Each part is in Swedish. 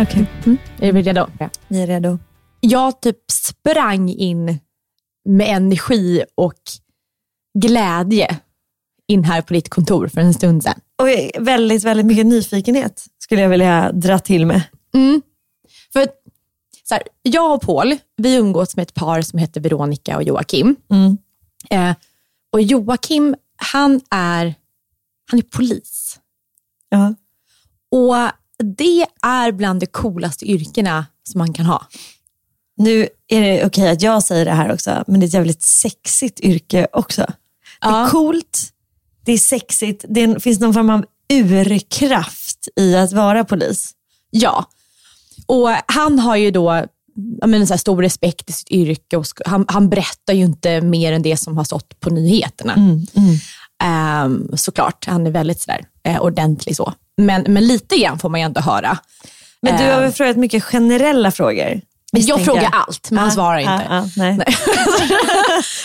Okej, Mm. Är vi redo? vi är redo. Jag typ sprang in med energi och glädje in här på ditt kontor för en stund sedan. Och väldigt, väldigt mycket nyfikenhet skulle jag vilja dra till med. Mm. För så här, jag och Paul, vi umgås med ett par som heter Veronica och Joakim. Mm. Eh, och Joakim, han är, han är polis. Ja. Och det är bland de coolaste yrkena som man kan ha. Nu är det okej att jag säger det här också, men det är ett jävligt sexigt yrke också. Det är Ja. coolt, det är sexigt, det finns någon form av urkraft i att vara polis. Ja, och han har ju då menar, så här, stor respekt i sitt yrke och han, han berättar ju inte mer än det som har stått på nyheterna. Ehm, såklart, han är väldigt sådär, eh, ordentlig så. Men, men lite grann får man ju ändå höra. Men du har Ehm, väl frågat mycket generella frågor? jag frågar allt, men han svarar inte. Ja, ja, nej.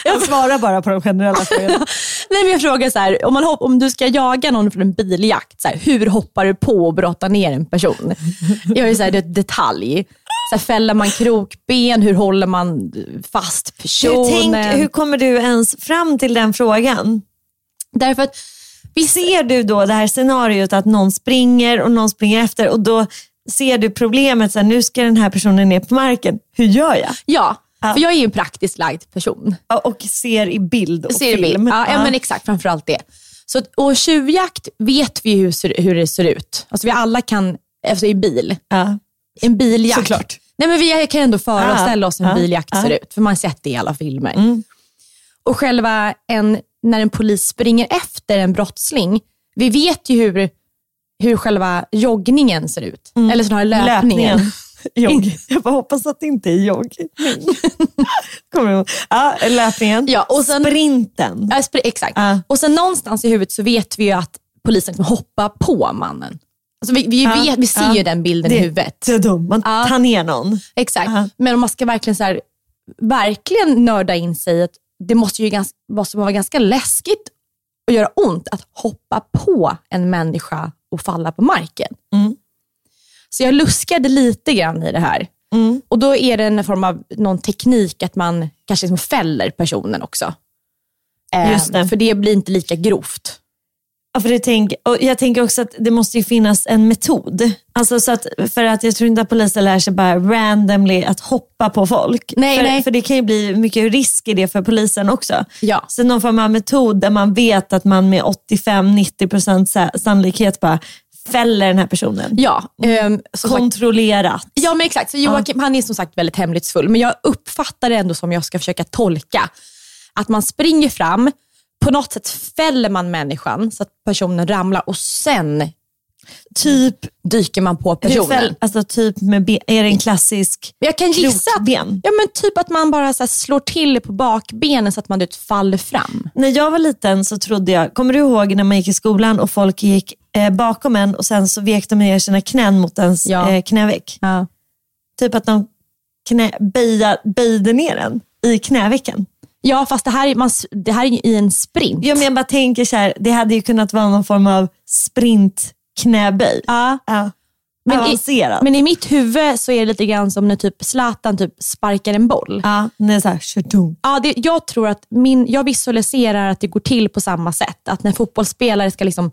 jag svarar bara på de generella frågorna. Nej, men jag frågar så här, om, man hopp, om du ska jaga någon från en biljakt, så här, hur hoppar du på och brottar ner en person? Jag är så här, det är ett detalj. Så här, fäller man krokben? Hur håller man fast personen? Hur, tänk, hur kommer du ens fram till den frågan? Därför att Ser du då det här scenariot att någon springer och någon springer efter och då ser du problemet, så här, nu ska den här personen ner på marken. Hur gör jag? Ja, Ja. för jag är ju en praktiskt lagd person. Ja, Och ser i bild och Ser film. bild? Ja, ja, men exakt. Framförallt det. Så, och tjuvjakt vet vi hur, hur det ser ut. Alltså vi alla kan, alltså i bil, Ja. en biljakt. Såklart. Nej, men vi kan ändå föreställa oss hur en Ja, biljakt ja. ser ut, för man har sett det i alla filmer. Mm. Och själva en, när en polis springer efter en brottsling, vi vet ju hur, hur själva joggningen ser ut. Eller snarare löpningen. Jogg. Jag bara hoppas att det inte är jogg. Kommer du? Ja, löpningen. Ja, och sen- Sprinten. Ja, spr- exakt. Ja. Och sen någonstans i huvudet så vet vi ju att polisen kommer hoppa på mannen. Alltså vi, vi, Ja, vet, vi ser ju den bilden i Det- huvudet. Det är dumt. Man tar ner någon. Exakt. Men om man ska verkligen, så här, verkligen nörda in sig i att det måste ju ganska, måste vara ganska läskigt och göra ont att hoppa på en människa och falla på marken. Mm. Så jag luskade lite grann i det här. Mm. Och då är det en form av någon teknik att man kanske liksom fäller personen också. Eh. För det blir inte lika grovt. Ja, för det tänk, och jag tänker också att det måste ju finnas en metod. Alltså så att, för att jag tror inte att polisen lär sig bara randomly att hoppa på folk. Nej, för, nej. för det kan ju bli mycket risk i det för polisen också. Ja. Så någon form av metod där man vet att man med 85-90% sa- sannolikhet bara fäller den här personen. Ja, ehm, som sagt, Kontrollerat. ja men exakt. Så Joakim han är som sagt väldigt hemlighetsfull. Men jag uppfattar det ändå som jag ska försöka tolka. Att man springer fram, på något sätt fäller man människan så att personen ramlar och sen Typ, dyker man på personen. alltså typ med be, är det en klassisk jag kan gissa att, ja, men typ att man bara så slår till på bakbenen så att man faller fram. När jag var liten så trodde jag, kommer du ihåg när man gick i skolan och folk gick eh, bakom en och sen så vek de ner sina knän mot ens Ja. eh, knäveck? Ja. Typ att de knä, böjde ner den i knävecken. Ja, fast det här, är, man, det här är ju i en sprint. Ja, men jag bara tänker så här, det hade ju kunnat vara någon form av sprintknäböj. Ja. Ja. Men i, Avancerat. men i mitt huvud så är det lite grann som när typ Zlatan typ sparkar en boll. ja, det är så här. Ja, det, jag tror att min, jag visualiserar att det går till på samma sätt. Att när fotbollsspelare ska liksom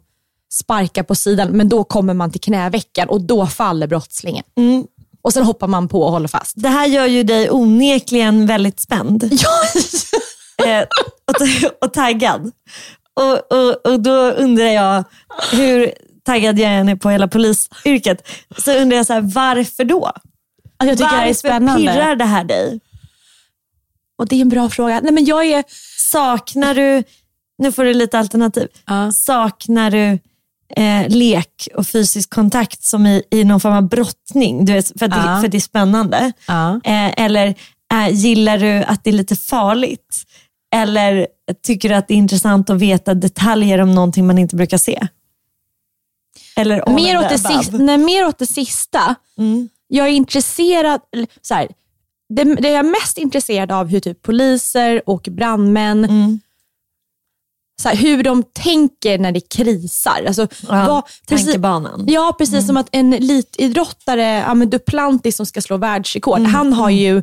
sparka på sidan, men då kommer man till knävecken och då faller brottslingen. Och sen hoppar man på och håller fast. Det här gör ju dig onekligen väldigt spänd. Ja, eh, och, och taggad. Och, och, och då undrar jag hur taggad jag än är på hela polisyrket. Så undrar jag så här, varför då? alltså jag tycker det här är Varför spännande. pirrar det här dig? Och det är en bra fråga. Nej, men jag är... Saknar du, nu får du lite alternativ, Ja. saknar du eh, lek och fysisk kontakt som i, i någon form av brottning? Du vet, för, att det, Ja. för att det är spännande. Ja. Eh, eller eh, gillar du att det är lite farligt? Eller tycker du att det är intressant att veta detaljer om någonting man inte brukar se? Eller Mer åt, det sista, nej, mer åt det sista. Mm. Jag är intresserad, så här, det, det jag är mest intresserad av hur typ poliser och brandmän, Mm. Så här, hur de tänker när det krisar. Alltså, Ja, vad- precis, tankebanan. ja, precis som att en elitidrottare, ja, men Duplantis som ska slå världsrekord, Mm. han har ju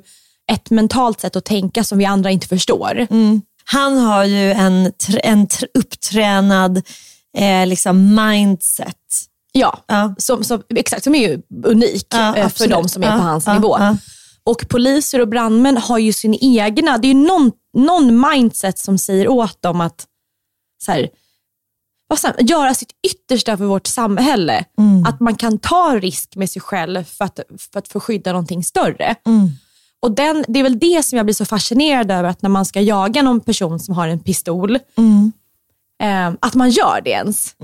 ett mentalt sätt att tänka som vi andra inte förstår. Mm. Han har ju en, en tr- upptränad eh, liksom mindset. Ja, Ja. Som, som, exakt, som är ju unik Ja, eh, för de som är på hans nivå. Och poliser och brandmän har ju sin egna, det är ju någon, någon mindset som säger åt dem att så här, göra sitt yttersta för vårt samhälle. Mm. Att man kan ta risk med sig själv för att, för att få skydda någonting större. Mm. Och den, Det är väl det som jag blir så fascinerad över, att när man ska jaga någon person som har en pistol, Mm. eh, att man gör det ens.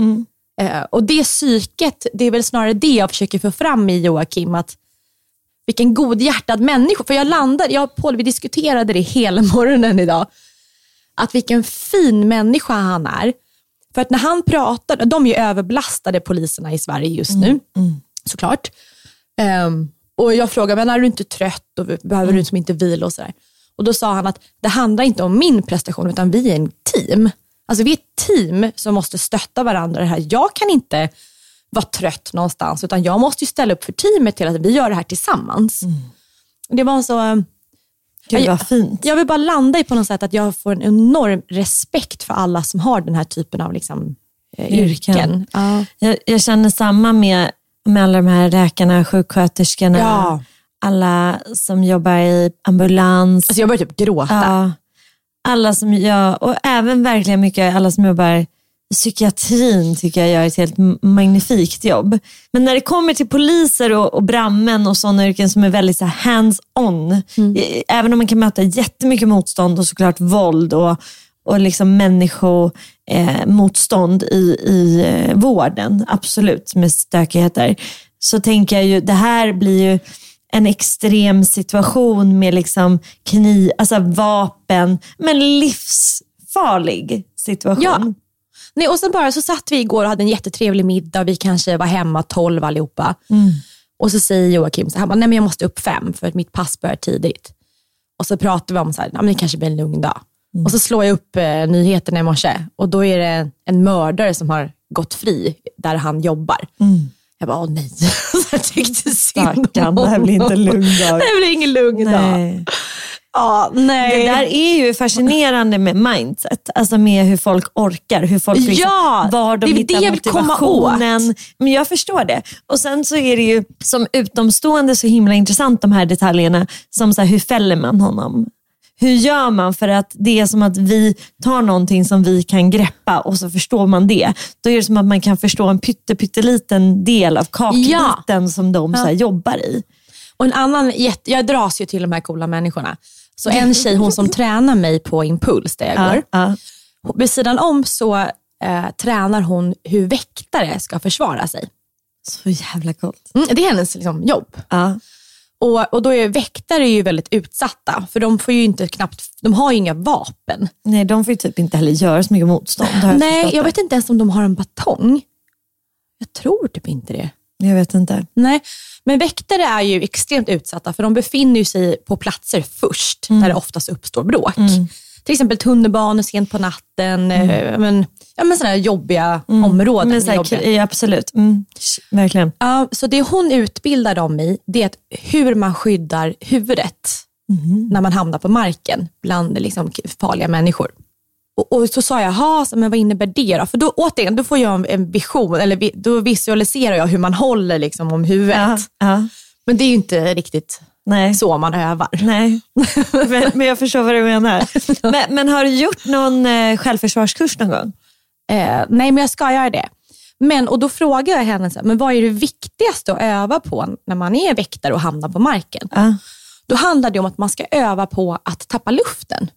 Eh, och det psyket, det är väl snarare det jag försöker få fram i Joakim, att vilken godhjärtad människa. För jag landade, jag och Paul vi diskuterade det hela morgonen idag, att vilken fin människa han är. För att när han pratar, de är ju överbelastade poliserna i Sverige just nu, såklart. Ehm, och jag frågade, men är du inte trött och behöver du liksom inte vila och sådär? Och då sa han att det handlar inte om min prestation, utan vi är en team. Alltså vi är ett team som måste stötta varandra det här. Jag kan inte vara trött någonstans, utan jag måste ju ställa upp för teamet till att vi gör det här tillsammans. Och Det var så... Gud jag, vad fint. jag vill bara landa i på något sätt att jag får en enorm respekt för alla som har den här typen av liksom, eh, Yrken. yrken. Ja. Jag, jag känner samma med, med alla de här läkarna, sjuksköterskorna, Ja. alla som jobbar i ambulans. Alltså jag börjar typ gråta. Ja, alla som gör, och även verkligen mycket alla som jobbar psykiatrin tycker jag gör ett helt magnifikt jobb. Men när det kommer till poliser och, och brandmän och sådana yrken som är väldigt hands-on, eh, även om man kan möta jättemycket motstånd och såklart våld och, och liksom människomotstånd eh, motstånd i, i eh, vården, absolut med stökigheter, så tänker jag ju, det här blir ju en extrem situation med liksom kniv, alltså vapen, men livsfarlig situation. Ja. Nej, och sen bara så satt vi igår och hade en jättetrevlig middag. Vi kanske var hemma tolv allihopa. Och så säger Joakim, så han bara, nej men jag måste upp fem för att mitt pass börjar tidigt. Och så pratar vi om så här, men det kanske blir en lugn dag. Och så slår jag upp eh, nyheterna i morse och då är det en mördare som har gått fri där han jobbar. Jag bara, åh nej. Så jag tyckte synd om Stackarn, det här blir inte en lugn dag. Det här blir ingen lugn dag. Ja, nej. Det där är ju fascinerande med mindset, alltså med hur folk orkar, hur folk liksom, Ja, var de det hittar det vill komma motivationen. Men jag förstår det. Och sen så är det ju som utomstående så himla intressant de här detaljerna, som så här, hur fäller man honom? hur gör man för att det är som att vi tar någonting som vi kan greppa och så förstår man det. Då är det som att man kan förstå en pytte, pytteliten del av kakbiten Ja. som de så här, jobbar i. Och en annan, jag dras ju till de här coola människorna. Så en tjej, hon som tränar mig på Impuls där jag går. Ja, Vid sidan om så eh, tränar hon hur väktare ska försvara sig. så jävla coolt. Mm, det är hennes liksom, jobb. Ja. Och, och då är väktare ju väldigt utsatta, för de får ju inte knappt, de har ju inga vapen. Nej, de får ju typ inte heller göra så mycket motstånd. jag Nej, jag vet inte ens om de har en batong. Jag tror typ inte det. Jag vet inte. Nej, men väktare är ju extremt utsatta för de befinner sig på platser först Mm. där det oftast uppstår bråk. Till exempel tunnelbanor sent på natten, eh, men, ja, men sådana här jobbiga områden. Mm. Men så här, ja, absolut. Mm. Verkligen. Ja, så det hon utbildar dem i, det är hur man skyddar huvudet Mhm. när man hamnar på marken bland liksom, farliga människor. Och, och så sa jag, "Ha, så, men vad innebär det då? För då, återigen, då får jag en- vision, eller då visualiserar jag hur man håller liksom, om huvudet. Ja, ja. Men det är ju inte riktigt Nej. så man övar. Nej, men, men jag förstår vad du menar. Men, men har du gjort någon eh, självförsvarskurs någon gång? Eh, nej, men jag ska göra det. Men, och då frågar jag henne, så här, men vad är det viktigaste att öva på när man är väktare och hamnar på marken? Ja. Då handlar det om att man ska öva på att tappa luften.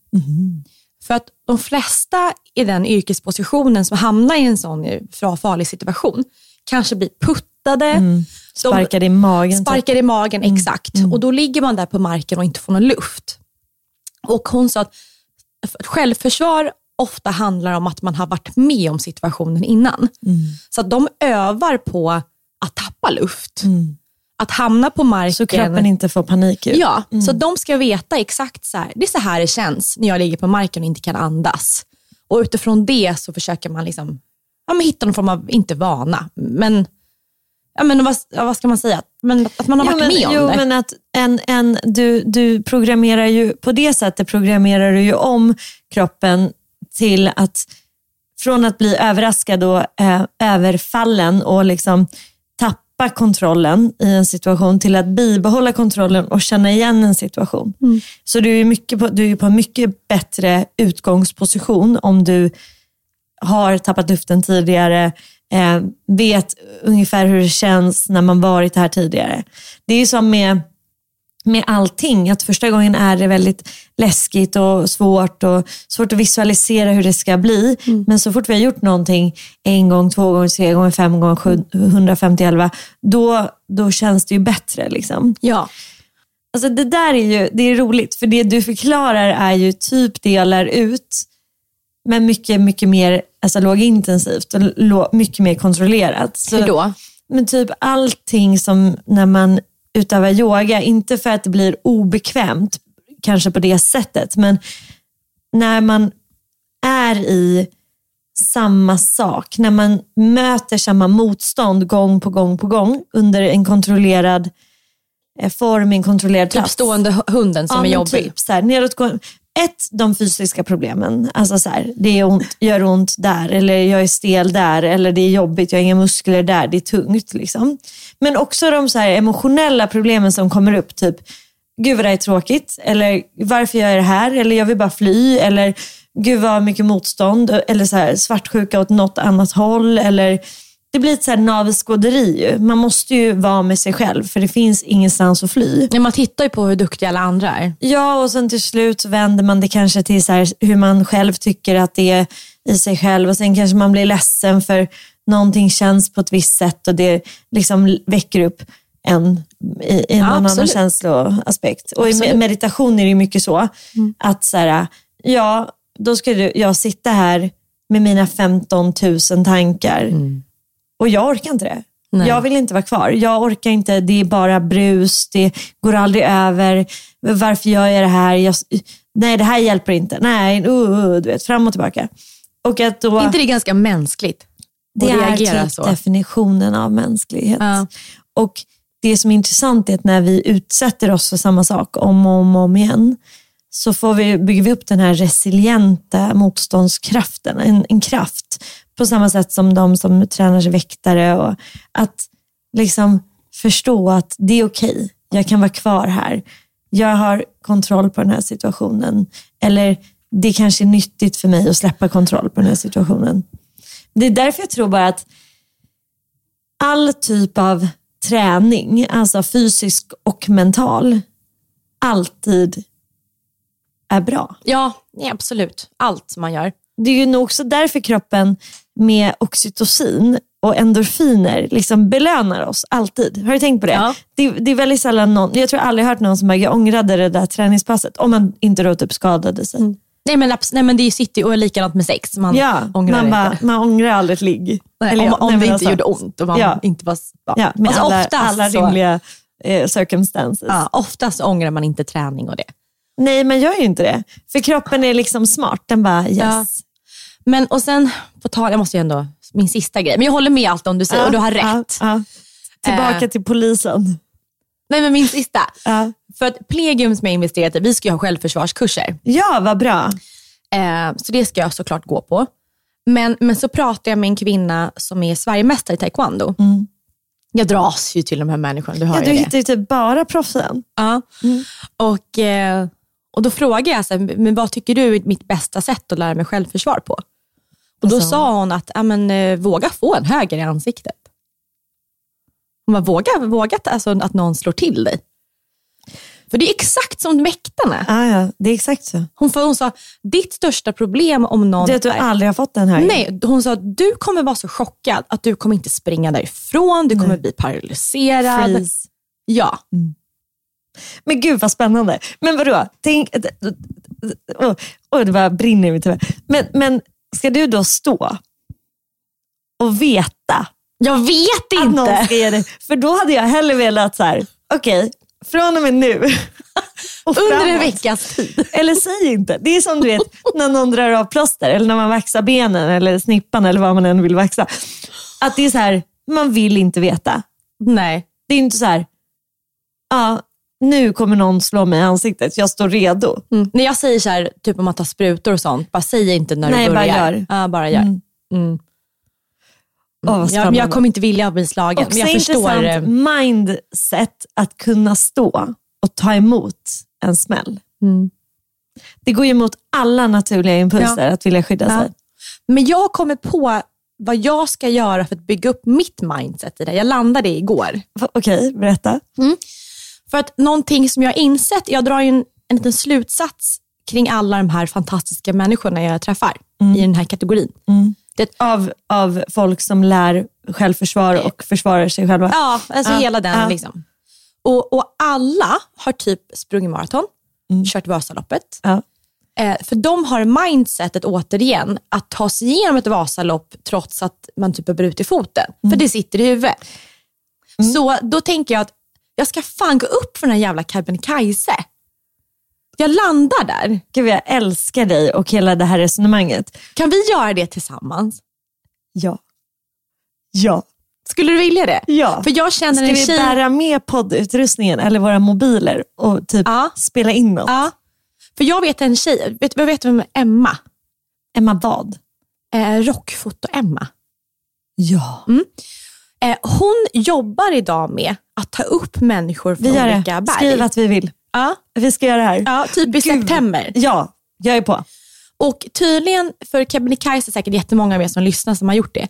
För att de flesta i den yrkespositionen som hamnar i en sån farlig situation kanske blir puttade, de Sparkade i magen. typ. sparkar i magen, exakt. Och då ligger man där på marken och inte får någon luft. Och hon sa att självförsvar ofta handlar om att man har varit med om situationen innan. Så att de övar på att tappa luft. Att hamna på marken. Så kroppen inte får panik. Ju. Ja, så de ska veta exakt så här. Det är så här det känns när jag ligger på marken och inte kan andas. Och utifrån det så försöker man liksom, ja, men hitta någon form av, inte vana, men, ja, men vad, vad ska man säga? Men att man har Jo, varit men, med om jo, det. men att en, en, du, du programmerar ju, på det sättet programmerar du ju om kroppen till att från att bli överraskad och eh, överfallen och liksom tappa kontrollen i en situation till att bibehålla kontrollen och känna igen en situation. Så du är, mycket på, du är på en mycket bättre utgångsposition om du har tappat luften tidigare, eh, vet ungefär hur det känns när man varit här tidigare. Det är ju som med, med allting, att första gången är det väldigt läskigt och svårt och svårt att visualisera hur det ska bli. Men så fort vi har gjort någonting en gång, två gånger, tre gånger, fem gånger, sju, 150, 11, då, då känns det ju bättre. Liksom. Ja, Alltså det där är ju det är roligt, för det du förklarar är ju typ det jag lär ut, men mycket, mycket mer alltså lågintensivt och mycket mer kontrollerat. Så, hur då? Men typ allting som när man utövar yoga, inte för att det blir obekvämt, kanske på det sättet, men när man är i samma sak, när man möter samma motstånd gång på gång på gång under en kontrollerad eh, form, i en kontrollerad Typ plats. stående hu- hunden som Ja, är jobbig. Typ, så här, nedåtgående. Ett, de fysiska problemen. Alltså så här, det är ont, gör ont där, eller jag är stel där, eller det är jobbigt, jag har inga muskler där, det är tungt. Liksom. Men också de så här emotionella problemen som kommer upp. Typ, gud vad det här är tråkigt, eller varför gör jag det här, eller jag vill bara fly, eller gud vad mycket motstånd, eller så här, svartsjuka åt något annat håll. Eller, det blir ett så här navelskåderi. ju. Man måste ju vara med sig själv, för det finns ingenstans att fly. Ja, man tittar ju på hur duktiga alla andra är. Ja, och sen till slut så vänder man det kanske till så här, hur man själv tycker att det är i sig själv och sen kanske man blir ledsen för någonting känns på ett visst sätt och det liksom väcker upp en i, i Ja, annan absolut. känsloaspekt. Och i Absolut. me- meditation är det ju mycket så att så här, ja, då ska jag sitta här med mina 15 000 tankar och jag orkar inte det. Nej. Jag vill inte vara kvar. Jag orkar inte. Det är bara brus. Det går aldrig över. Varför gör jag det här? Jag, nej, det här hjälper inte. Nej, uh, uh, du vet, fram och tillbaka. Och att då, Är inte det ganska mänskligt? det är typ definitionen av mänsklighet. Ja. Och det som är intressant är att när vi utsätter oss för samma sak om och om, och om igen, så får vi, bygger vi upp den här resilienta motståndskraften, en, en kraft. På samma sätt som de som tränar sig väktare. Och att liksom förstå att det är okej, jag kan vara kvar här. jag har kontroll på den här situationen. Eller det kanske är nyttigt för mig att släppa kontroll på den här situationen. Det är därför jag tror bara att all typ av träning, alltså fysisk och mental, alltid är bra. Ja, nej, absolut. Allt man gör. Det är ju nog också därför kroppen med oxytocin och endorfiner liksom belönar oss alltid. Har du tänkt på det? Ja. Det, det är väldigt sällan någon, jag tror jag aldrig hört någon som bara, jag ångrade det där träningspasset. Om man inte då typ skadade sig. Nej men, nej, men det är city och likadant med sex. Man Ja, ångrar man, bara, man ångrar aldrig ett ligg. Nej, Eller om om nej, det inte alltså- gjorde ont och man Ja. inte var... Ja. Ja, med Alltså, alla, alla rimliga eh, circumstances. Ja, oftast ångrar man inte träning och det. Nej, man gör ju inte det. För kroppen är liksom smart. Den bara, yes. Ja. Men och sen, på tal, jag måste ju ändå, min sista grej, men jag håller med allt om du säger och du har rätt. Ja, ja. Tillbaka Eh. till polisen. Nej men min sista. Ja. För att Plegium som jag investerat i, vi ska ju ha självförsvarskurser. ja, vad bra. Eh, så det ska jag såklart gå på. Men, men så pratar jag med en kvinna som är Sverigemästare i taekwondo. Jag dras ju till de här människorna, du hör Mm. Ja, ju du det. hittar ju typ bara proffsen. Ja. Och, eh, och då frågade jag, så här, men vad tycker du är mitt bästa sätt att lära mig självförsvar på? Och då Vad sa sa hon att, ja, men, eh, våga få en höger i ansiktet. Hon bara, våga, våga att- alltså, att någon slår till dig. För det är exakt som väktarna. Ja, ja, det är exakt så. Hon, för hon sa, ditt största problem om någon... Det är att du aldrig har fått den här. Nej, hon sa du kommer vara så chockad att du kommer inte springa därifrån, du kommer bli paralyserad. Freeze. Ja. Men gud vad spännande. Men vadå? Tänk, oh, oh, det bara brinner i mitt huvud. Men, men ska du då stå och veta Jag vet att någon inte. ska ge dig? För då hade jag hellre velat så här, okej, från och med nu och Under en veckas tid. Eller säg inte. Det är som du vet när någon drar av plåster eller när man vaxar benen eller snippan eller vad man än vill vaxa. Att det är så här, man vill inte veta. Nej. Det är inte så här, ja, nu kommer någon slå mig i ansiktet, jag står redo. Mm. När jag säger så här, typ om man tar sprutor och sånt, bara säg inte när Nej, du bara börjar. gör. Ja, bara gör. Mm. Mm. Vad Jag, jag kommer inte vilja bli slagen, Också men jag förstår. intressant eh, mindset att kunna stå och ta emot en smäll. Mm. Det går ju emot alla naturliga impulser att vilja skydda Ja. sig. Men jag kommer på vad jag ska göra för att bygga upp mitt mindset i det. Jag landade igår. Okej, berätta. För att någonting som jag har insett, jag drar ju en, en liten slutsats kring alla de här fantastiska människorna jag träffar i den här kategorin. Det, Av, av folk som lär självförsvar och försvarar sig själva. ja, alltså Ja, hela den. ja. Liksom. Och, och alla har typ sprungit maraton, kört Vasaloppet. Ja. Eh, för de har mindsetet återigen att ta sig igenom ett Vasalopp trots att man typ har brutit foten. För det sitter i huvudet. Så då tänker jag att jag ska fan gå upp för den här jävla Kebnekaise. Jag landar där. Gud, jag älskar dig och hela det här resonemanget. Kan vi göra det tillsammans? Ja. Ja. Skulle du vilja det? Ja. För jag känner Ska en vi tjej... bära med poddutrustningen eller våra mobiler och typ Ja. spela in något? Ja. För jag vet en tjej, vet, jag vet vem är Emma? Emma vad? Eh, Rockfoto-Emma. Ja. Eh, hon jobbar idag med att ta upp människor från Vi gör olika berg. Skriv att vi vill. Ja. Vi ska göra det här. ja, typ i Gud. september. Ja, jag är på. Och tydligen, för Kebnekaise är säkert jättemånga av er som lyssnar som har gjort det.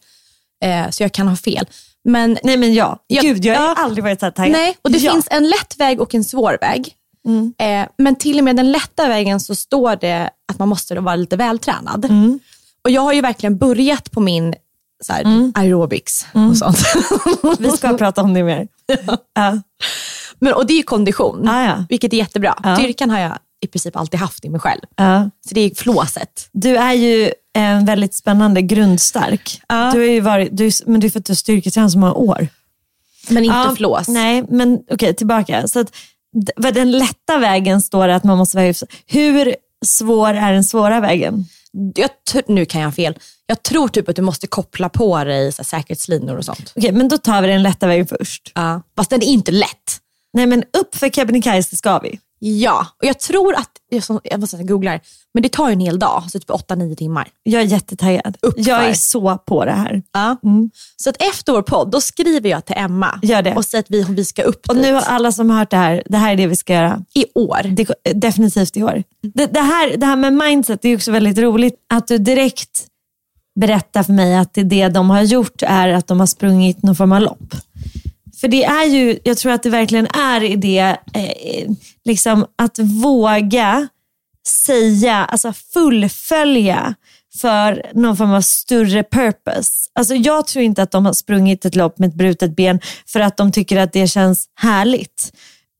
Eh, så jag kan ha fel. Men Nej men ja. Ja, Gud, jag har ja. aldrig varit så här taggad. nej, och det ja. finns en lätt väg och en svår väg. Mm. Eh, men till och med den lätta vägen så står det att man måste vara lite vältränad. Mm. Och jag har ju verkligen börjat på min så här, aerobics och sånt. Mm. Vi ska prata om det mer. Ja. Men, och det är ju kondition, Ah, ja. vilket är jättebra. Ja. Styrkan har jag i princip alltid haft i mig själv. Ja. Så det är flåset. Du är ju en väldigt spännande grundstark. Du har ju varit, du, men du har fått styrketräna så många år. Men inte flås. Nej, men okej, tillbaka. Så att, den lätta vägen står det att man måste vara hyfsad. Hur svår är den svåra vägen? Jag nu kan jag ha fel. Jag tror typ att du måste koppla på dig så här, säkerhetslinor och sånt. Okej, men då tar vi den lätta vägen först. Ja. Fast den är inte lätt. Nej, men upp för Kebnekaise ska vi. Ja, och jag tror att, jag, som- jag måste googla här, men det tar ju en hel dag, så typ 8-9 timmar. Jag är jättetaggad. Uppför. Jag är så på det här. Ja. Så att efter vår podd, då skriver jag till Emma Gör det. och säger att vi, vi ska upp Och dit nu har alla som har hört det här, det här är det vi ska göra. i år. Det, definitivt i år. Det, det, här, det här med mindset det är också väldigt roligt. Att du direkt berättar för mig att det, det de har gjort är att de har sprungit någon form av lopp. För det är ju, jag tror att det verkligen är i det, eh, liksom att våga säga, alltså fullfölja för någon form av större purpose. Alltså jag tror inte att de har sprungit ett lopp med ett brutet ben för att de tycker att det känns härligt.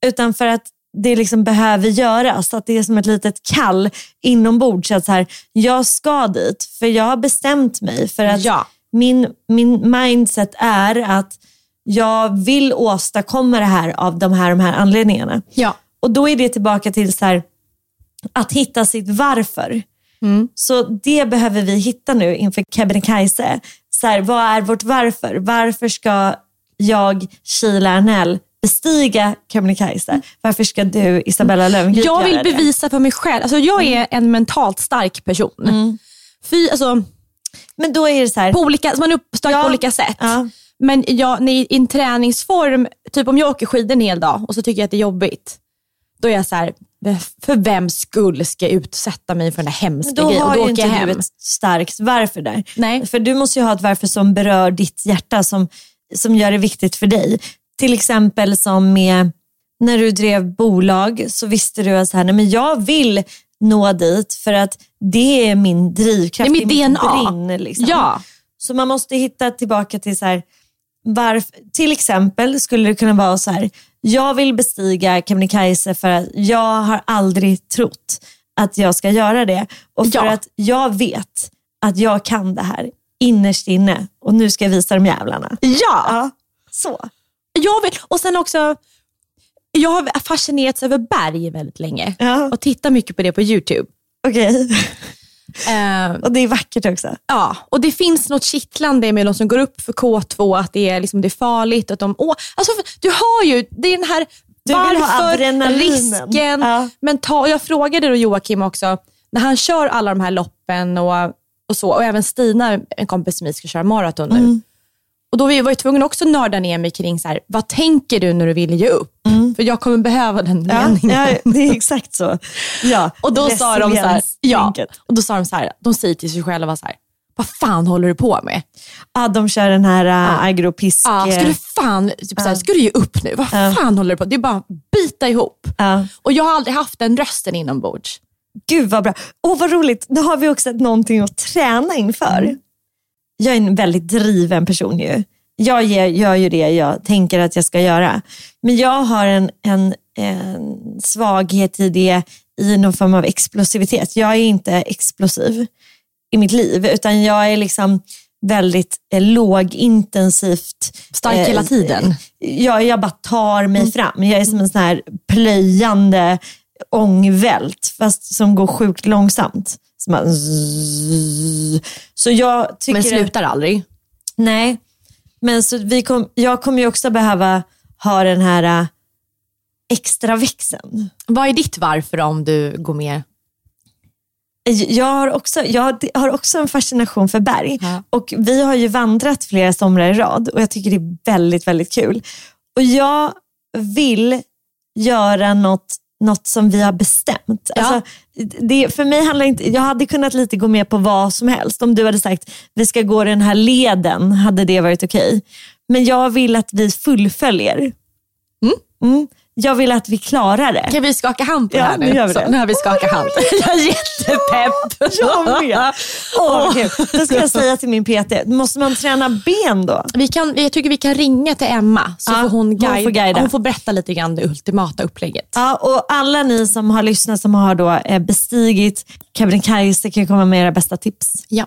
Utan för att det liksom behöver göras. Att det är som ett litet kall inombords. Att så här, jag ska dit för jag har bestämt mig. För att Ja. min, min mindset är att jag vill åstadkomma det här av de här, de här anledningarna. Ja. Och då är det tillbaka till så här, att hitta sitt varför. Så det behöver vi hitta nu inför Kebnekaise. Så här, vad är vårt varför? Varför ska jag, Sheila Arnell, bestiga Kebnekaise? Varför ska du, Isabella Löwengrip, Jag vill göra det? bevisa för mig själv. Alltså, jag är en mentalt stark person. Fy, alltså, Men då är det så här, på olika, man är uppstark Ja. på olika sätt. Ja. Men när, i en träningsform, typ om jag åker skidor en hel dag och så tycker jag att det är jobbigt. Då är jag så här, för vem skull ska jag utsätta mig för den här hemska Men då grejen? Och har då ju inte jag du hem. ett starkt varför där. Nej. För du måste ju ha ett varför som berör ditt hjärta, som, som gör det viktigt för dig. Till exempel som med när du drev bolag så visste du att så här, nej, men jag vill nå dit för att det är min drivkraft, Det är mitt mitt DNA. Liksom. Ja. Så man måste hitta tillbaka till så här, varför, till exempel skulle det kunna vara så här, jag vill bestiga Kebnekaise för att jag har aldrig trott att jag ska göra det. Och för Ja. att jag vet att jag kan det här innerst inne och nu ska jag visa de jävlarna. Ja. Ja, så. Jag vill, och sen också, jag har fascinerats över berg väldigt länge Ja. och tittar mycket på det på YouTube. Okej, Eh, och det är vackert också. ja, och det finns något kittlande med de som går upp för K2, att det är, liksom, det är farligt. Att de, åh, alltså, du har ju, det är den här Du vill ha varför, adrenalinen. risken, Ja. mental. Jag frågade då Joakim också, när han kör alla de här loppen och, och så, och även Stina, en kompis som ska köra maraton nu. Mm. Och då var jag tvungen också att nörda ner mig kring, så här, vad tänker du när du vill ge upp? För jag kommer behöva den Mm. Ja, meningen. ja, det är exakt så. Ja, Och då sa de så här, ja, och då sa de så här, de säger till sig själva så här, vad fan håller du på med? Ja, de kör den här uh, agropisk... Ja, ska eh, du fan, typ så här, ska du ge upp nu? Vad fan håller du på Det är bara att bita ihop. ja. Och jag har aldrig haft den rösten inombords. Gud vad bra. Åh vad roligt. Nu har vi också någonting att träna inför. Jag är en väldigt driven person ju. Jag ger, gör ju det jag tänker att jag ska göra. Men jag har en, en, en svaghet i det i någon form av explosivitet. Jag är inte explosiv i mitt liv utan jag är liksom väldigt eh, lågintensivt. Stark eh, hela tiden. Jag, jag bara tar mig fram. Jag är som en sån här plöjande ångvält fast som går sjukt långsamt. Bara zzz. så jag tycker... Men slutar aldrig. Nej, men så vi kom, jag kommer ju också behöva ha den här äh, extra växeln. Vad är ditt varför om du går med? Jag har, också, jag har också en fascination för berg Ja. och vi har ju vandrat flera somrar i rad och jag tycker det är väldigt, väldigt kul. Och jag vill göra något, något som vi har bestämt. Ja. Alltså, det, för mig handlar inte, jag hade kunnat lite gå med på vad som helst. Om du hade sagt vi ska gå den här leden, hade det varit okej. Men jag vill att vi fullföljer. Mm. Jag vill att vi klarar det. Kan vi skaka hand på Ja, det här nu? nu gör vi Så, det. nu har vi skakat hand. Jag är jättepepp. Jag med. Vad kul. Då ska jag säga till min PT, måste man träna ben då? Vi kan, jag tycker vi kan ringa till Emma så Ja, får hon, hon guida, får guida. Hon får berätta lite grann det ultimata upplägget. Ja, och alla ni som har lyssnat som har då eh, bestigit Kebnekaise kan komma med era bästa tips. Ja.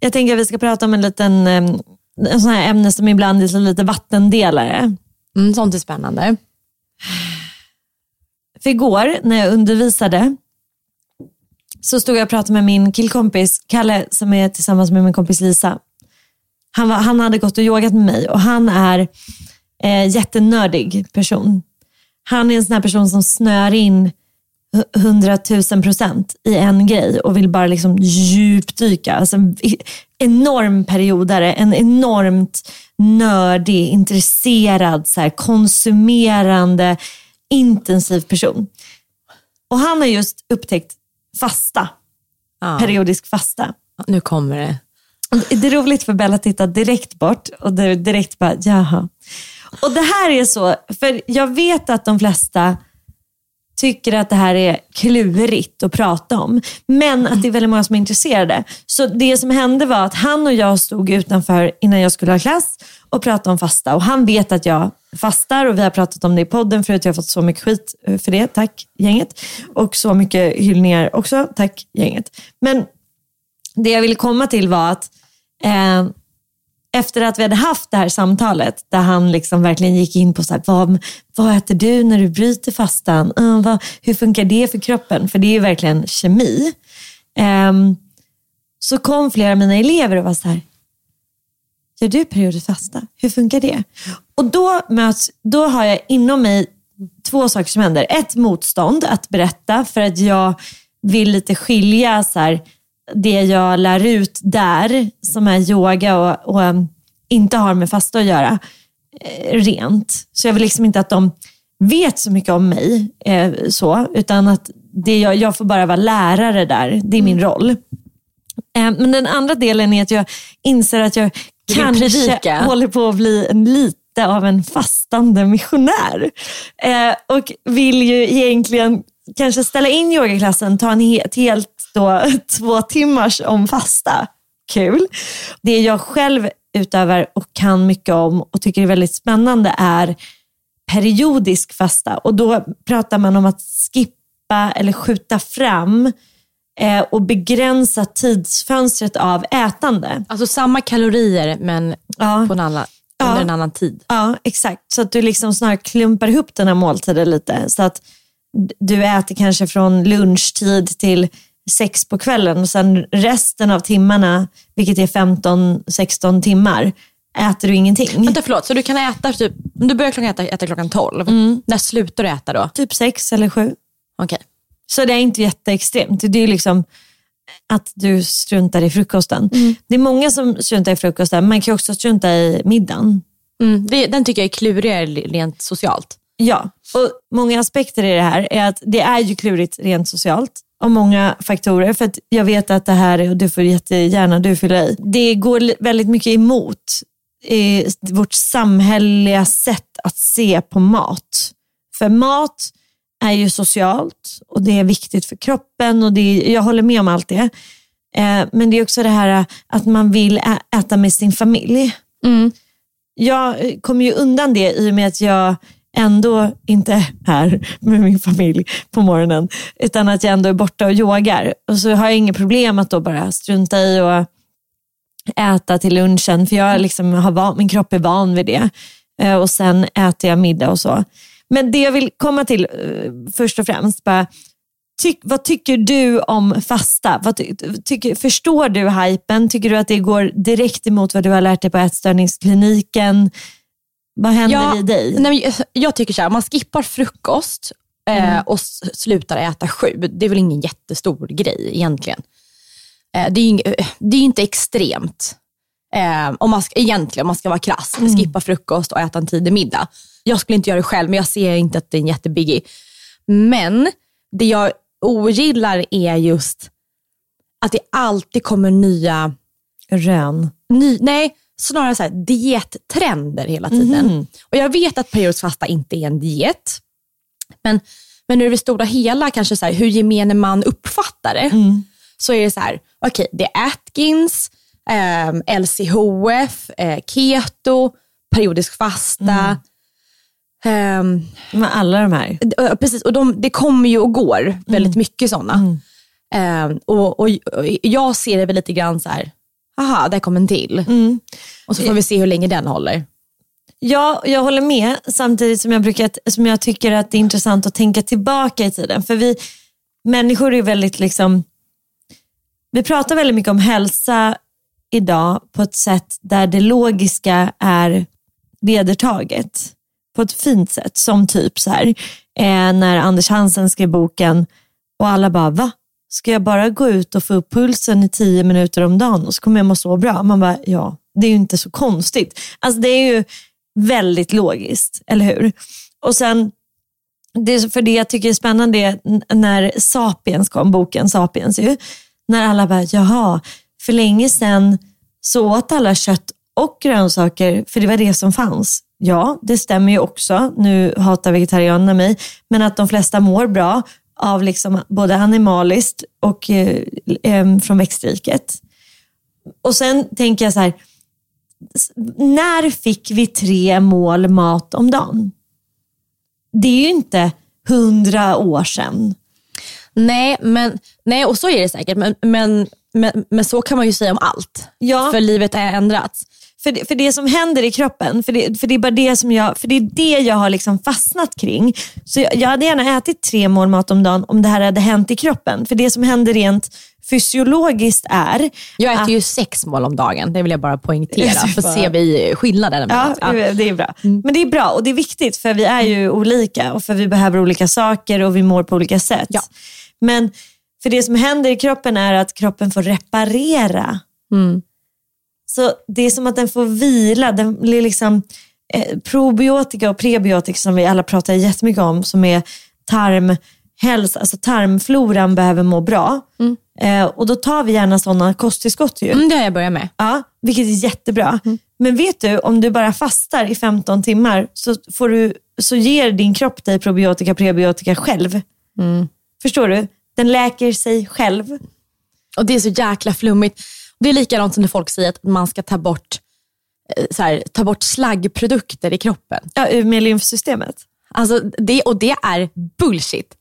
Jag tänker att vi ska prata om en liten en sån här ämne som ibland är lite vattendelare. Mm, sånt är spännande. För igår när jag undervisade så stod jag och pratade med min killkompis Kalle som är tillsammans med min kompis Lisa. Han, var, han hade gått och yogat med mig och han är eh, jättenördig person. Han är en sån här person som snör in hundratusen procent i en grej och vill bara liksom djupdyka. Alltså, en enorm periodare, en enormt nördig, intresserad, så här, konsumerande, intensiv person. Och han har just upptäckt fasta, Ja. periodisk fasta. Nu kommer det. Det är roligt för Bella att titta direkt bort och direkt bara, jaha. Och det här är så, för jag vet att de flesta tycker att det här är klurigt att prata om. Men att det är väldigt många som är intresserade. Så det som hände var att han och jag stod utanför innan jag skulle ha klass och pratade om fasta. Och han vet att jag fastar och vi har pratat om det i podden förut. Jag har fått så mycket skit för det, tack gänget. Och så mycket hyllningar också, tack gänget. Men det jag ville komma till var att eh, efter att vi hade haft det här samtalet där han liksom verkligen gick in på så här, vad, vad äter du när du bryter fastan? Uh, vad, hur funkar det för kroppen? För det är ju verkligen kemi. Um, så kom flera av mina elever och var så här, gör du periodisk fasta? Hur funkar det? Och då, möts, då har jag inom mig två saker som händer. Ett motstånd att berätta för att jag vill lite skilja så här, det jag lär ut där, som är yoga och, och um, inte har med fasta att göra, eh, rent. Så jag vill liksom inte att de vet så mycket om mig, eh, så, utan att det jag, jag får bara vara lärare där. Det är min roll. Eh, men den andra delen är att jag inser att jag kanske håller på att bli en lite av en fastande missionär. Eh, och vill ju egentligen kanske ställa in yogaklassen, ta en he- ett helt då, två timmars om fasta. Kul. Det jag själv utövar och kan mycket om och tycker är väldigt spännande är periodisk fasta. Och då pratar man om att skippa eller skjuta fram eh, och begränsa tidsfönstret av ätande. Alltså samma kalorier men Ja. på en annan, Ja. under en annan tid. Ja, exakt. Så att du liksom snarare klumpar ihop den här måltiden lite. Så att du äter kanske från lunchtid till sex på kvällen och sen resten av timmarna, vilket är 15-16 timmar, äter du ingenting. Vänta förlåt, så du kan äta typ, om du börjar klockan äta, äta klockan 12, när slutar du äta då? Typ sex eller sju. Okej. Så det är inte jätteextremt. Det är liksom att du struntar i frukosten. Det är många som struntar i frukosten. Man kan också strunta i middagen. Mm, det, den tycker jag är klurigare rent socialt. Ja, och många aspekter i det här är att det är ju klurigt rent socialt av många faktorer. För att jag vet att det här, och du får jättegärna du fylla i, det går väldigt mycket emot eh, vårt samhälleliga sätt att se på mat. För mat är ju socialt och det är viktigt för kroppen och det är, jag håller med om allt det. Eh, men det är också det här att man vill ä- äta med sin familj jag eh, kommer ju undan det i och med att jag ändå inte här med min familj på morgonen. Utan att jag ändå är borta och yogar. Och så har jag inget problem att då bara strunta i och äta till lunchen. För jag liksom har van, min kropp är van vid det. Eh, och sen äter jag middag och så. Men det jag vill komma till eh, först och främst, bara Ty, vad tycker du om fasta? Vad ty, tycker, förstår du hypen? Tycker du att det går direkt emot vad du har lärt dig på ätstörningskliniken? Vad händer Ja, i dig? Nej, men jag- tycker så här, man skippar frukost eh, och s- slutar äta sju. Det är väl ingen jättestor grej egentligen. Eh, det är ju eh, det är inte extremt. Eh, om man ska, egentligen, om man ska vara krass. Skippa frukost och äta en tidig middag. Jag skulle inte göra det själv, men jag ser inte att det är en jättebiggie. Men det jag ogillar är just att det alltid kommer nya Rön. ny, nej, snarare så här, diettrender hela tiden. Och Jag vet att periodisk fasta inte är en diet, men, men ur det stora hela, kanske så här, hur gemene man uppfattar det, så är det så här, okej, det är Atkins, ehm, LCHF, eh, keto, periodisk fasta. ehm, Med alla de här. Precis, och de, det kommer ju och går väldigt mycket sådana. och, och, och jag ser det väl lite grann så här, aha, där kom en till. Och så får vi se hur länge den håller. Ja, jag håller med. Samtidigt som jag, brukar, som jag tycker att det är intressant att tänka tillbaka i tiden. För vi människor är väldigt liksom, vi pratar väldigt mycket om hälsa idag på ett sätt där det logiska är vedertaget. På ett fint sätt. Som typ så här, eh, när Anders Hansen skrev boken och alla bara, va? Ska jag bara gå ut och få upp pulsen i tio minuter om dagen och så kommer jag må så bra? Man bara, ja, det är ju inte så konstigt. Alltså det är ju väldigt logiskt, eller hur? Och sen, det, är för det jag tycker är spännande är när Sapiens kom, boken Sapiens ju, när alla bara, jaha, för länge sedan så åt alla kött och grönsaker för det var det som fanns. Ja, det stämmer ju också. Nu hatar vegetarianerna mig, men att de flesta mår bra av liksom både animaliskt och eh, eh, från växtriket. Och sen tänker jag så här, när fick vi tre mål mat om dagen? Det är ju inte hundra år sedan. Nej, men, nej, och så är det säkert. Men, men, men, men så kan man ju säga om allt. Ja. För livet är ändrats. För det, för det som händer i kroppen, för det, för det är bara det som jag, för det är det jag har liksom fastnat kring. Så jag, jag hade gärna ätit tre mål mat om dagen om det här hade hänt i kroppen. För det som händer rent fysiologiskt är Jag äter att- ju sex mål om dagen, det vill jag bara poängtera. För bara- ser vi skillnaden. Ja, Ja. det är bra. Men det är bra och det är viktigt för vi är ju olika och för vi behöver olika saker och vi mår på olika sätt. Ja. Men för det som händer i kroppen är att kroppen får reparera. Så det är som att den får vila. Den blir liksom, eh, probiotika och prebiotika som vi alla pratar jättemycket om som är tarmhälsa, alltså tarmfloran behöver må bra. Eh, och då tar vi gärna sådana kosttillskott ju. Mm, det har jag börjat med. Ja, vilket är jättebra. Men vet du, om du bara fastar i 15 timmar så, får du, så ger din kropp dig probiotika prebiotika själv. Förstår du? Den läker sig själv. Och det är så jäkla flummigt. Det är likadant som när folk säger att man ska ta bort, eh, så här, ta bort slaggprodukter i kroppen. Ja, med lymfsystemet. Alltså det, och det är bullshit.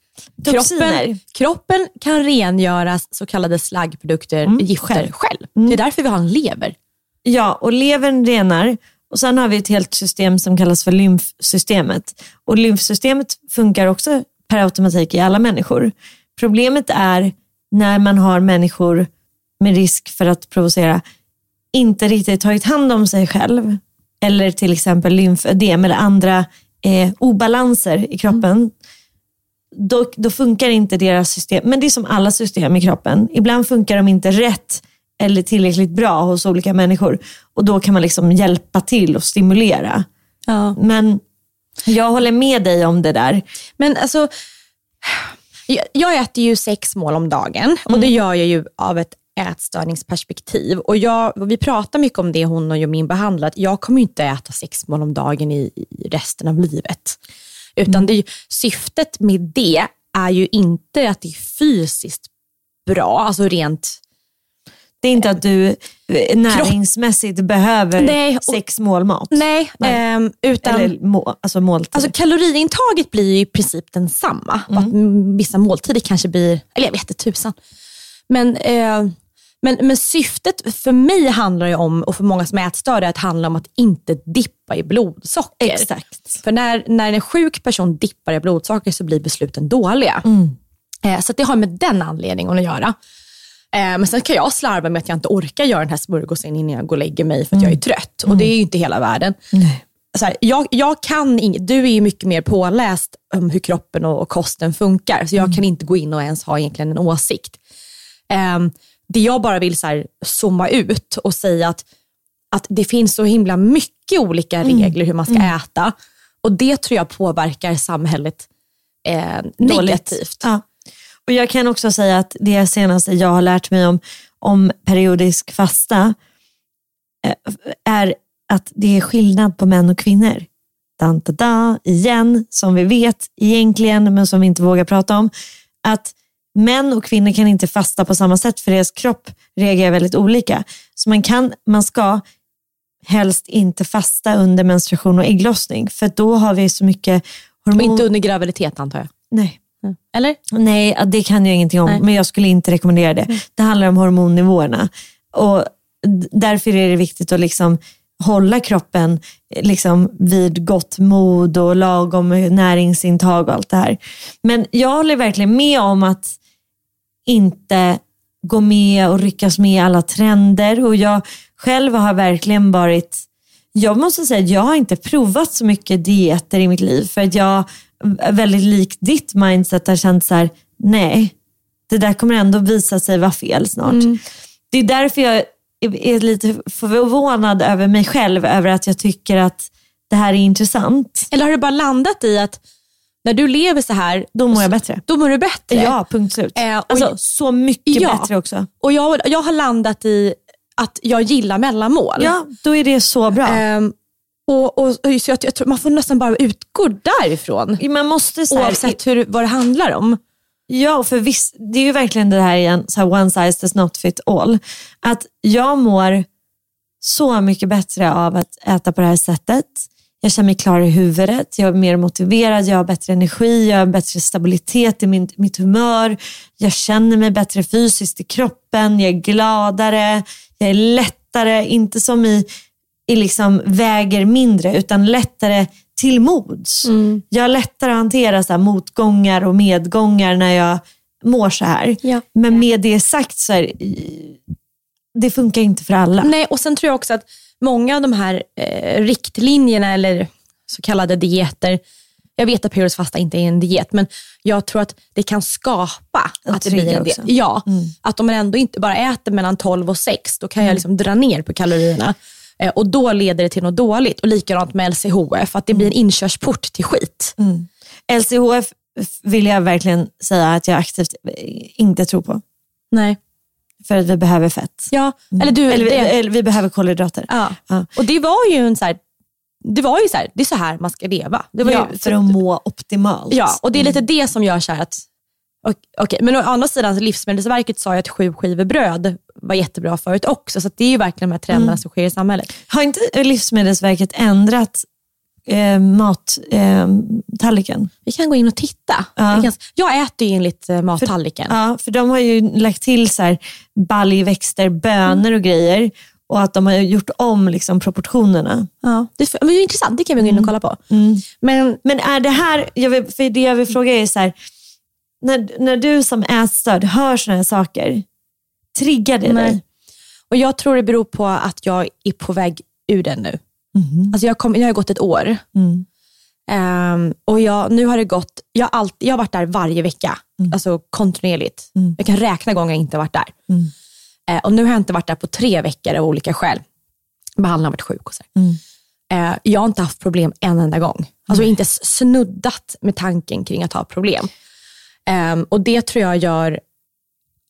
Toxiner. Kroppen, kroppen kan rengöra så kallade slaggprodukter, gifter, själv. själv. Det är därför vi har en lever. Ja, och levern renar. Och sen har vi ett helt system som kallas för lymfsystemet. Och lymfsystemet funkar också per automatik i alla människor. Problemet är när man har människor med risk för att provocera inte riktigt tagit hand om sig själv. Eller till exempel lymfödem eller andra eh, obalanser i kroppen. Då, då funkar inte deras system. Men det är som alla system i kroppen. Ibland funkar de inte rätt eller tillräckligt bra hos olika människor. Och då kan man liksom hjälpa till och stimulera. Ja. Men jag håller med dig om det där. Men alltså, jag, jag äter ju sex mål om dagen och det gör jag ju av ett ätstörningsperspektiv. Och jag, vi pratar mycket om det, hon och min behandlare, att jag kommer inte äta sex mål om dagen i, i resten av livet. Utan det syftet med det är ju inte att det är fysiskt bra, alltså rent Det är inte att du eh, näringsmässigt behöver Nej, och- sex mål mat. Nej, ehm, utan Eller må, alltså måltid. alltså, kaloriintaget blir ju i princip densamma. Bara att vissa måltider kanske blir, eller jag vet inte tusan. Men, eh, men, men syftet för mig handlar ju om, och för många som är ätstörda, att handla om att inte dippa i blodsocker. Exakt. För när, när en sjuk person dippar i blodsocker så blir besluten dåliga. Eh, så det har med den anledningen att göra. Eh, men sen kan jag slarva med att jag inte orkar göra den här smörgåsen innan jag går och lägger mig för att jag är trött. Och det är ju inte hela världen. Nej. Så här, jag, jag kan inget, du är ju mycket mer påläst om hur kroppen och, och kosten funkar, så jag kan inte gå in och ens ha egentligen en åsikt. Ehm, det jag bara vill så här, zooma ut och säga att, att det finns så himla mycket olika regler hur man ska äta. Och det tror jag påverkar samhället eh, negativt. Ja. Och jag kan också säga att det senaste jag har lärt mig om, om periodisk fasta eh, är att det är skillnad på män och kvinnor. Da, da, da, igen, som vi vet egentligen, men som vi inte vågar prata om. Att män och kvinnor kan inte fasta på samma sätt för deras kropp reagerar väldigt olika. Så man, kan, man ska helst inte fasta under menstruation och ägglossning för då har vi så mycket Och hormon... inte under graviditet antar jag. Nej. Eller? Nej, det kan jag ingenting om, Nej. men jag skulle inte rekommendera det. Det handlar om hormonnivåerna. Och därför är det viktigt att liksom hålla kroppen eh, liksom vid gott mod och lagom näringsintag och allt det här. Men jag håller verkligen med om att inte gå med och ryckas med i alla trender. Och jag själv har verkligen varit, jag måste säga att jag har inte provat så mycket dieter i mitt liv för att jag väldigt likt ditt mindset har känt så här, nej, det där kommer ändå visa sig vara fel snart. Det är därför jag är lite förvånad över mig själv, över att jag tycker att det här är intressant. Eller har du bara landat i att när du lever så här, Då mår jag bättre. då mår du bättre? Ja, punkt slut. Eh, alltså, så mycket Ja. bättre också. Och jag, jag har landat i att jag gillar mellanmål. Ja, då är det så bra. Och, och, och, så jag, jag tror man får nästan bara utgå därifrån. Man måste så här, Oavsett hur, vad det handlar om. Ja, för visst, det är ju verkligen det här igen, så här one size does not fit all. Att jag mår så mycket bättre av att äta på det här sättet. Jag känner mig klar i huvudet, jag är mer motiverad, jag har bättre energi, jag har bättre stabilitet i min, mitt humör. Jag känner mig bättre fysiskt i kroppen, jag är gladare, jag är lättare, inte som i, i liksom väger mindre, utan lättare till mods. Jag har lättare att hantera så här motgångar och medgångar när jag mår så här. Ja. Men med det sagt så är det funkar inte för alla. Nej, och sen tror jag också att många av de här eh, riktlinjerna eller så kallade dieter, jag vet att periodisk fasta inte är en diet, men jag tror att det kan skapa Och att det blir en diet. Ja, Mm. att om man ändå inte bara äter mellan 12 och 6, då kan jag liksom dra ner på kalorierna. Eh, och då leder det till något dåligt. Och likadant med LCHF, att det blir en inkörsport till skit. LCHF vill jag verkligen säga att jag aktivt inte tror på. Nej. För att vi behöver fett. Ja, eller du, Eller, vi- eller vi behöver kolhydrater. ja. Ja. Och det var ju en så här, det var ju så här, det är så här man ska leva. Det var Ja, ju, för att må optimalt. Ja, och det är lite det som gör så här att, ok- okej, men å andra sidan, så Livsmedelsverket sa ju att sju skivor bröd var jättebra förut också, så det är ju verkligen de här trenderna som sker i samhället. Har inte Livsmedelsverket ändrat eh, mattallriken? Vi kan gå in och titta. Ja. Kan, jag äter ju enligt eh, mattallriken. Ja, för de har ju lagt till så här baljväxter, bönor och grejer. Och att de har gjort om liksom proportionerna. Ja. Det, är- men det är intressant, det kan vi gå in och kolla på. Mm. Men Men är det här, jag vill, för det jag vill fråga är så här, när, när du som ätstörd hör sådana här saker, triggar det Nej. dig? Och Jag tror det beror på att jag är på väg ur den nu. Alltså jag, kom, jag har gått ett år. Mm. Ehm, och jag, nu har det gått, jag alltid, jag har varit där varje vecka, alltså kontinuerligt. Mm. Jag kan räkna gånger jag inte varit där. Mm. Eh, och nu har jag inte varit där på tre veckor av olika skäl. Behandlaren har varit sjuk och så. Mm. Eh, jag har inte haft problem en enda gång. Alltså inte snuddat med tanken kring att ha problem. Ehm, och det tror jag gör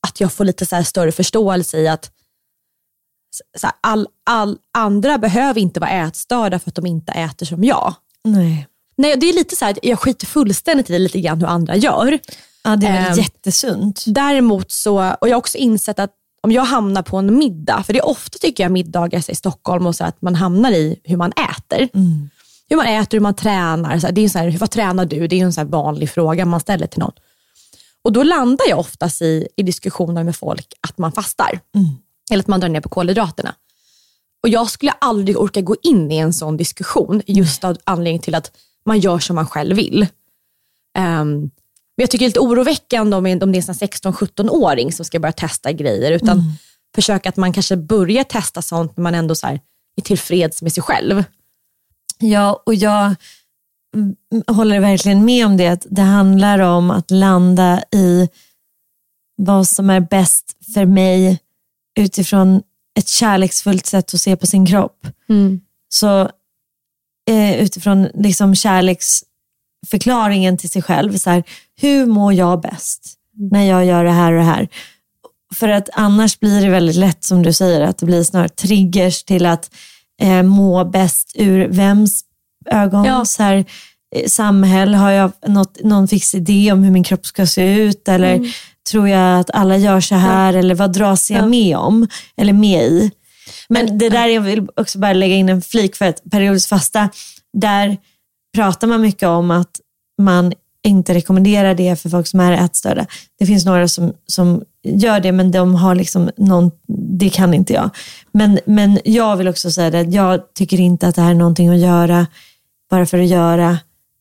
att jag får lite så större förståelse i att så här, all, all andra behöver inte vara ätstörda för att de inte äter som jag. Nej. Nej, det är lite så här, att jag skiter fullständigt i lite grann hur andra gör. Ja, det är väl Ehm, jättesunt. Däremot så, och jag har också insett att om jag hamnar på en middag, för det är ofta tycker jag middagar i Stockholm och så att man hamnar i hur man äter. Hur man äter, hur man tränar. Så här, det är så här, vad tränar du? Det är en så vanlig fråga man ställer till någon. Och då landar jag oftast i, i diskussioner med folk att man fastar. Eller att man drar ner på kolhydraterna. Och jag skulle aldrig orka gå in i en sån diskussion just av anledning till att man gör som man själv vill. Ehm, Men jag tycker det är lite oroväckande om, om det är en 16-17-åring som ska börja testa grejer. Utan Mm. försöka att man kanske börjar testa sånt när man ändå så här, är tillfreds med sig själv. Ja, och jag håller verkligen med om det. Det handlar om att landa i vad som är bäst för mig utifrån ett kärleksfullt sätt att se på sin kropp. Så eh, utifrån liksom kärleksförklaringen till sig själv. Så här, hur mår jag bäst när jag gör det här och det här? För att annars blir det väldigt lätt som du säger att det blir snarare triggers till att eh, må bäst ur vems ögon. Ja. Så här, eh, samhälle, har jag något, någon fix idé om hur min kropp ska se ut? Eller tror jag att alla gör så här? Eller vad dras jag med om? Eller med i? Men, det där, jag vill också bara lägga in en flik för att periodisk fasta, där pratar man mycket om att man inte rekommenderar det för folk som är ätstörda. Det finns några som, som gör det, men de har liksom någon, det kan inte jag. Men, men jag vill också säga det, jag tycker inte att det här är någonting att göra bara för att göra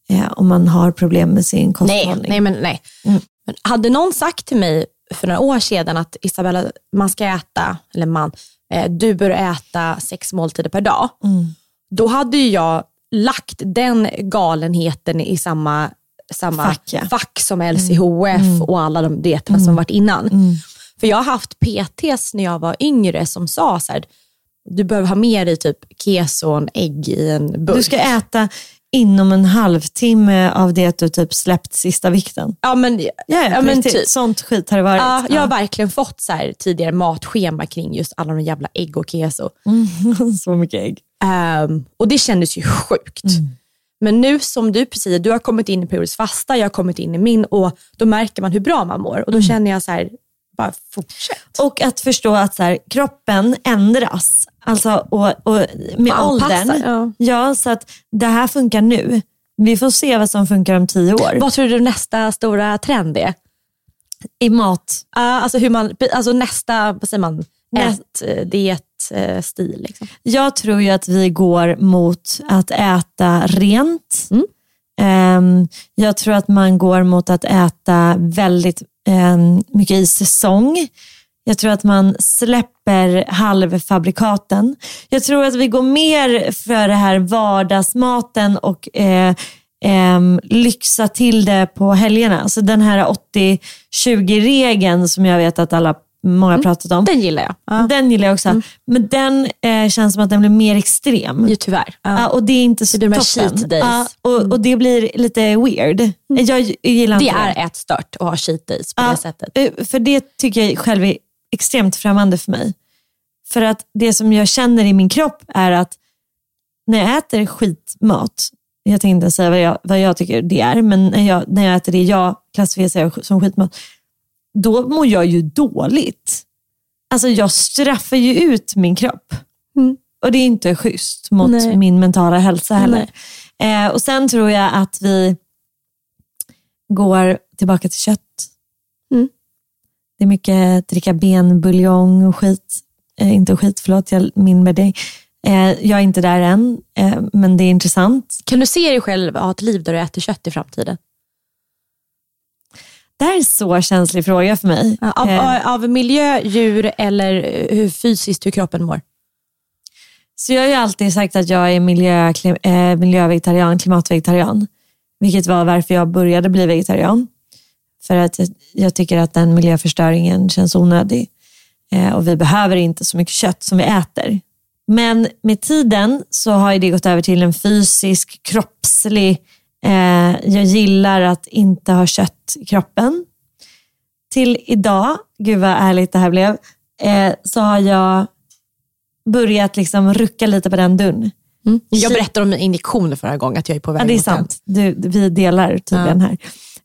eh, om man har problem med sin Nej, kosthållning. nej, men nej. Mm. Men hade någon sagt till mig för några år sedan att Isabella, man ska äta, eller man, eh, du bör äta sex måltider per dag. Mm. Då hade jag lagt den galenheten i samma, samma Fack, ja. fack som LCHF och alla de dieterna som varit innan. För jag har haft PTs när jag var yngre som sa så här, du behöver ha med dig typ keso och ägg i en burk. Du ska äta inom en halvtimme av det att du typ släppt sista vikten. ja, men, Ja, ja, men typ. Sånt skit har det varit. Ja, jag har verkligen fått så här tidigare matschema kring just alla de jävla ägg och keso. Så mycket ägg. Ehm, och det kändes ju sjukt. Mm. Men nu som du precis säger, du har kommit in i periodisk fasta, jag har kommit in i min och då märker man hur bra man mår. Mm. Och då känner jag så här, bara fortsätt. Och att förstå att så här, kroppen ändras. Alltså, och, och med Anpassar, åldern. ja. Ja, så att det här funkar nu. Vi får se vad som funkar om tio år. Vad tror du nästa stora trend är? I mat. Ja, alltså, hur man, alltså nästa, vad säger man, Nä- ät, eh, dietstil. Liksom. Jag tror ju att vi går mot att äta rent. Mm. Ehm, jag tror att man går mot att äta väldigt Ehm, mycket i säsong. Jag tror att man släpper halvfabrikaten. Jag tror att vi går mer för det här vardagsmaten och eh, eh, lyxa till det på helgerna. Alltså den här 80-20-regeln som jag vet att alla många har pratat om. Den gillar jag. Ja. Den gillar jag också. Men den eh, känns som att den blir mer extrem. Ju tyvärr. Ja. Ja, och det är inte så Det blir toppen. Ja, och, och det blir lite weird. Jag gillar Det är ätstört att ha cheat days på det sättet. eh, För det tycker jag själv är extremt främmande för mig. För att det som jag känner i min kropp är att när jag äter skitmat, jag tänkte inte säga vad jag, vad jag tycker det är, men när jag, när jag äter det jag klassificerar som skitmat, då mår jag ju dåligt. Alltså jag straffar ju ut min kropp. Och det är inte schysst mot Nej. min mentala hälsa heller. Eh, och Sen tror jag att vi går tillbaka till kött. Mm. Det är mycket dricka benbuljong och skit. Eh, inte skit, förlåt, jag min med dig. Eh, jag är inte där än, eh, men det är intressant. Kan du se dig själv ha ett liv där du äter kött i framtiden? Det här är en så känslig fråga för mig. Av, Eh, av miljö, djur eller eh, hur fysiskt hur kroppen mår? Så jag har ju alltid sagt att jag är miljö, klim, eh, miljövegetarian, klimatvegetarian. Vilket var varför jag började bli vegetarian. För att jag, tycker att den miljöförstöringen känns onödig. Eh, och vi behöver inte så mycket kött som vi äter. Men med tiden så har ju det gått över till en fysisk, kroppslig, eh, jag gillar att inte ha kött i kroppen. Till idag, gud vad ärligt det här blev, eh, så har jag börjat liksom rucka lite på den dörren. Jag berättade om min injektion förra gången, att jag är på väg Ja, det är sant. Du, vi delar tydligen här.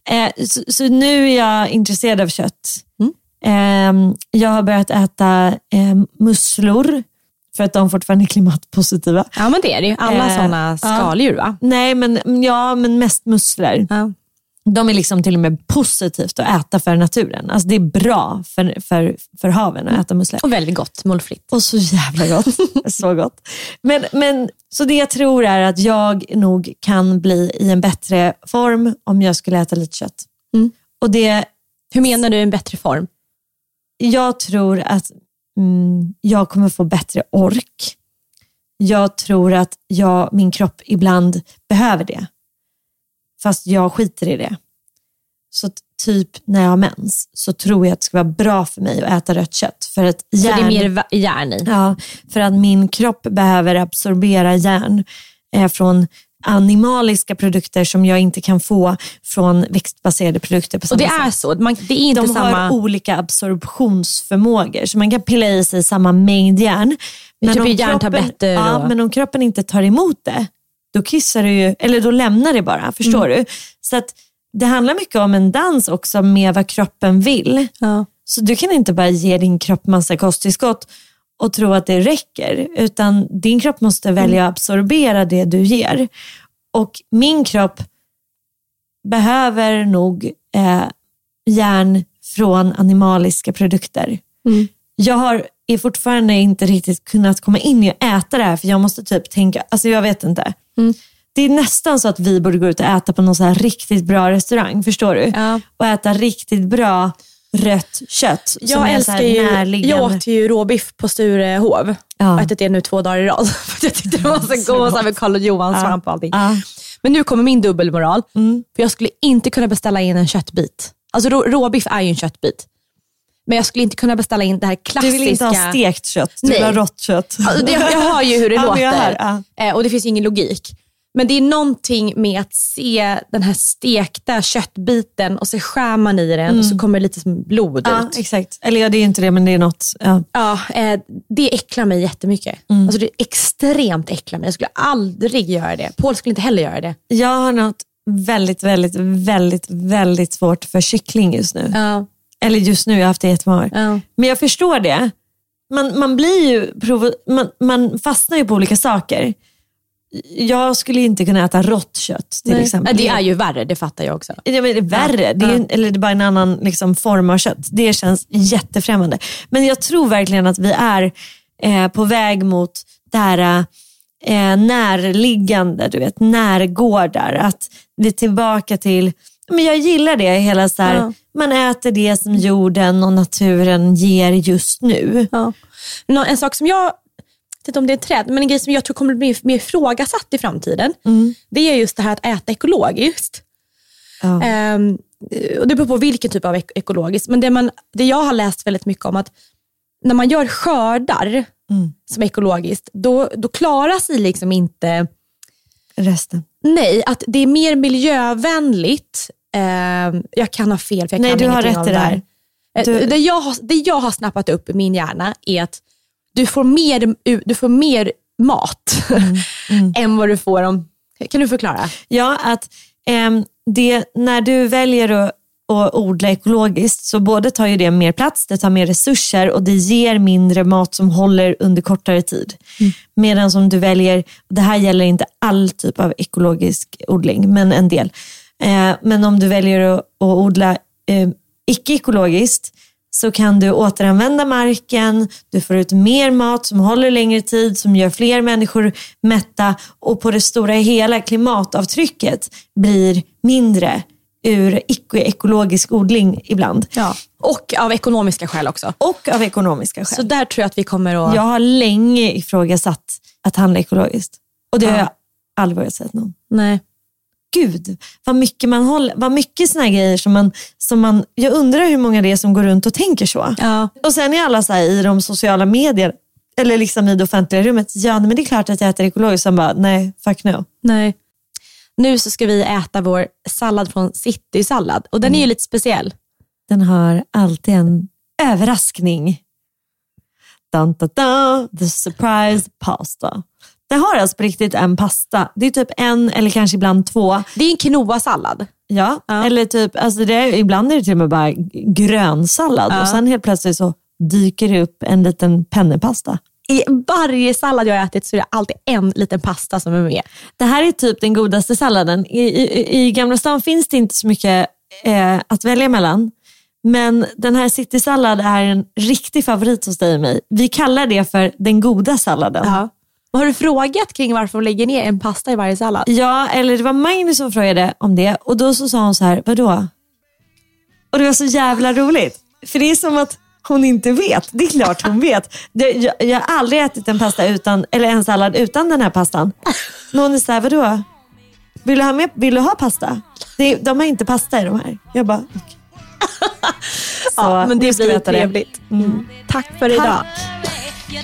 Eh, så, så nu är jag intresserad av kött. Mm. Eh, jag har börjat äta eh, musslor för att de fortfarande är klimatpositiva. Ja men det är det ju. Alla Eh, sådana skaldjur va? Nej, men, ja, men mest musslor. Ja. De är liksom till och med positivt att äta för naturen. Alltså det är bra för, för, för haven att äta musslor. Och väldigt gott, mullfritt. Och så jävla gott. så gott. Men, men, så det jag tror är att jag nog kan bli i en bättre form om jag skulle äta lite kött. Mm. Och det, Hur menar du en bättre form? jag tror att mm, jag kommer få bättre ork. Jag tror att jag, min kropp ibland behöver det. Fast jag skiter i det. Så typ när jag har mens så tror jag att det ska vara bra för mig att äta rött kött. För att Så det är järn- mer järn i? Ja, för att min kropp behöver absorbera järn eh, från animaliska produkter som jag inte kan få från växtbaserade produkter på Och samma det är sätt. så? Man, det är inte De samma... har olika absorptionsförmågor, så man kan pilla i sig samma mängd järn. Typ om järntabletter ja, och- men om kroppen inte tar emot det, då kissar du ju, eller då lämnar det bara. Förstår Mm. du? Så att det handlar mycket om en dans också med vad kroppen vill. Ja. Så du kan inte bara ge din kropp massa kosttillskott och tro att det räcker, utan din kropp måste välja att absorbera det du ger. Och min kropp behöver nog eh, järn från animaliska produkter. Mm. Jag har är fortfarande inte riktigt kunnat komma in i att äta det här, för jag måste typ tänka, alltså jag vet inte. Mm. Det är nästan så att vi borde gå ut och äta på någon så här riktigt bra restaurang, förstår du? Ja. Och äta riktigt bra rött kött. Jag älskar ju, närliggande. jag åt ju råbiff på Sturehov. Ja. Jag ätit det nu två dagar i rad. Jag tyckte det var så gott så här med Karl Johan svamp och allting. Ja. Men nu kommer min dubbelmoral. Mm. För jag skulle inte kunna beställa in en köttbit. Alltså rå, råbiff är ju en köttbit. Men jag skulle inte kunna beställa in det här Du klassiska. vill inte ha stekt kött, du Nej. vill ha rått kött. Alltså, det, jag hör ju hur det låter. ja. eh, och det finns ingen logik. Men det är någonting med att se den här stekta köttbiten och så skär man i den och så kommer det lite som blod Mm. Ja, ut. exakt. Eller ja, det är inte det, men det är något. Ja. Ja, eh, det äcklar mig jättemycket. Mm. Alltså det är extremt äcklar mig. Jag skulle aldrig göra det. Paul skulle inte heller göra det. Jag har något väldigt, väldigt, väldigt, väldigt svårt för kyckling just nu. Ja, Eller just nu, jag har haft det i jättemånga år. ja. Men jag förstår det. Man, man, blir ju provo- man, man fastnar ju på olika saker. Jag skulle inte kunna äta rått kött till Nej. exempel. Ja, Det är ju värre, det fattar jag också. Ja, men det är värre, det är, eller det är bara en annan liksom, form av kött. Det känns jättefrämmande. Men jag tror verkligen att vi är eh, på väg mot det här eh, närliggande, du vet, närgårdar. Att vi är tillbaka till, men jag gillar det, hela så här, Ja. man äter det som jorden och naturen ger just nu. Ja. En sak som jag, inte om det är ett träd, men en grej som jag tror kommer bli mer ifrågasatt i framtiden, det är just det här att äta ekologiskt. Ja. Ehm, och det beror på vilken typ av ek- ekologiskt, men det, man, det jag har läst väldigt mycket om att när man gör skördar som är ekologiskt, då, då klarar sig liksom inte Resten. Nej, att det är mer miljövänligt. Ehm, jag kan ha fel, för jag Nej, kan du har rätt i det här. här. Eh, Du- Det, jag har, det jag har snappat upp i min hjärna är att du får mer, du får mer mat Mm, än vad du får om... Kan du förklara? Ja, att ehm, det, när du väljer att, att odla ekologiskt så både tar ju det mer plats, det tar mer resurser och det ger mindre mat som håller under kortare tid. Medan om du väljer, och det här gäller inte all typ av ekologisk odling, men en del. Eh, men om du väljer att, att odla eh, icke-ekologiskt så kan du återanvända marken, du får ut mer mat som håller längre tid, som gör fler människor mätta och på det stora hela klimatavtrycket blir mindre ur icke-ekologisk odling ibland. Ja. Och av ekonomiska skäl också. Och av ekonomiska skäl. Så där tror jag att vi kommer att... Jag har länge ifrågasatt att handla ekologiskt och det har Ja. jag aldrig vågat säga någon. Nej. Gud, vad mycket man håller, vad mycket såna här grejer som man, som man, jag undrar hur många det är som går runt och tänker så. Ja. Och sen är alla så här i de sociala medier, eller liksom i det offentliga rummet, ja men det är klart att jag äter ekologiskt. Sen bara, nej, fuck no. Nej. Nu så ska vi äta vår sallad från City Sallad och den är ju lite speciell. Den har alltid en överraskning. Dun, dun, dun, the surprise pasta. Det har alltså på riktigt en pasta. Det är typ en eller kanske ibland två. Det är en quinoa-sallad. Ja, Ja. eller typ, alltså det är, ibland är det till och med bara grönsallad Ja. och sen helt plötsligt så dyker det upp en liten pennepasta. I varje sallad jag har ätit så är det alltid en liten pasta som är med. Det här är typ den godaste salladen. I, i, i Gamla stan finns det inte så mycket eh, att välja mellan. Men den här citysallad är en riktig favorit hos dig och mig. Vi kallar det för den goda salladen. Ja. Har du frågat kring varför de lägger ner en pasta i varje sallad? Ja, eller det var Magnus som frågade om det och då så sa hon så här, vadå? Och det var så jävla roligt. För det är som att hon inte vet. Det är klart hon vet. Jag, jag har aldrig ätit en pasta utan, eller en sallad utan den här pastan. Men hon är såhär, vadå? Vill du ha, med, vill du ha pasta? Det, de har inte pasta i de här. Jag bara, okay. ja, men det blir trevligt. Mm. Tack för idag. You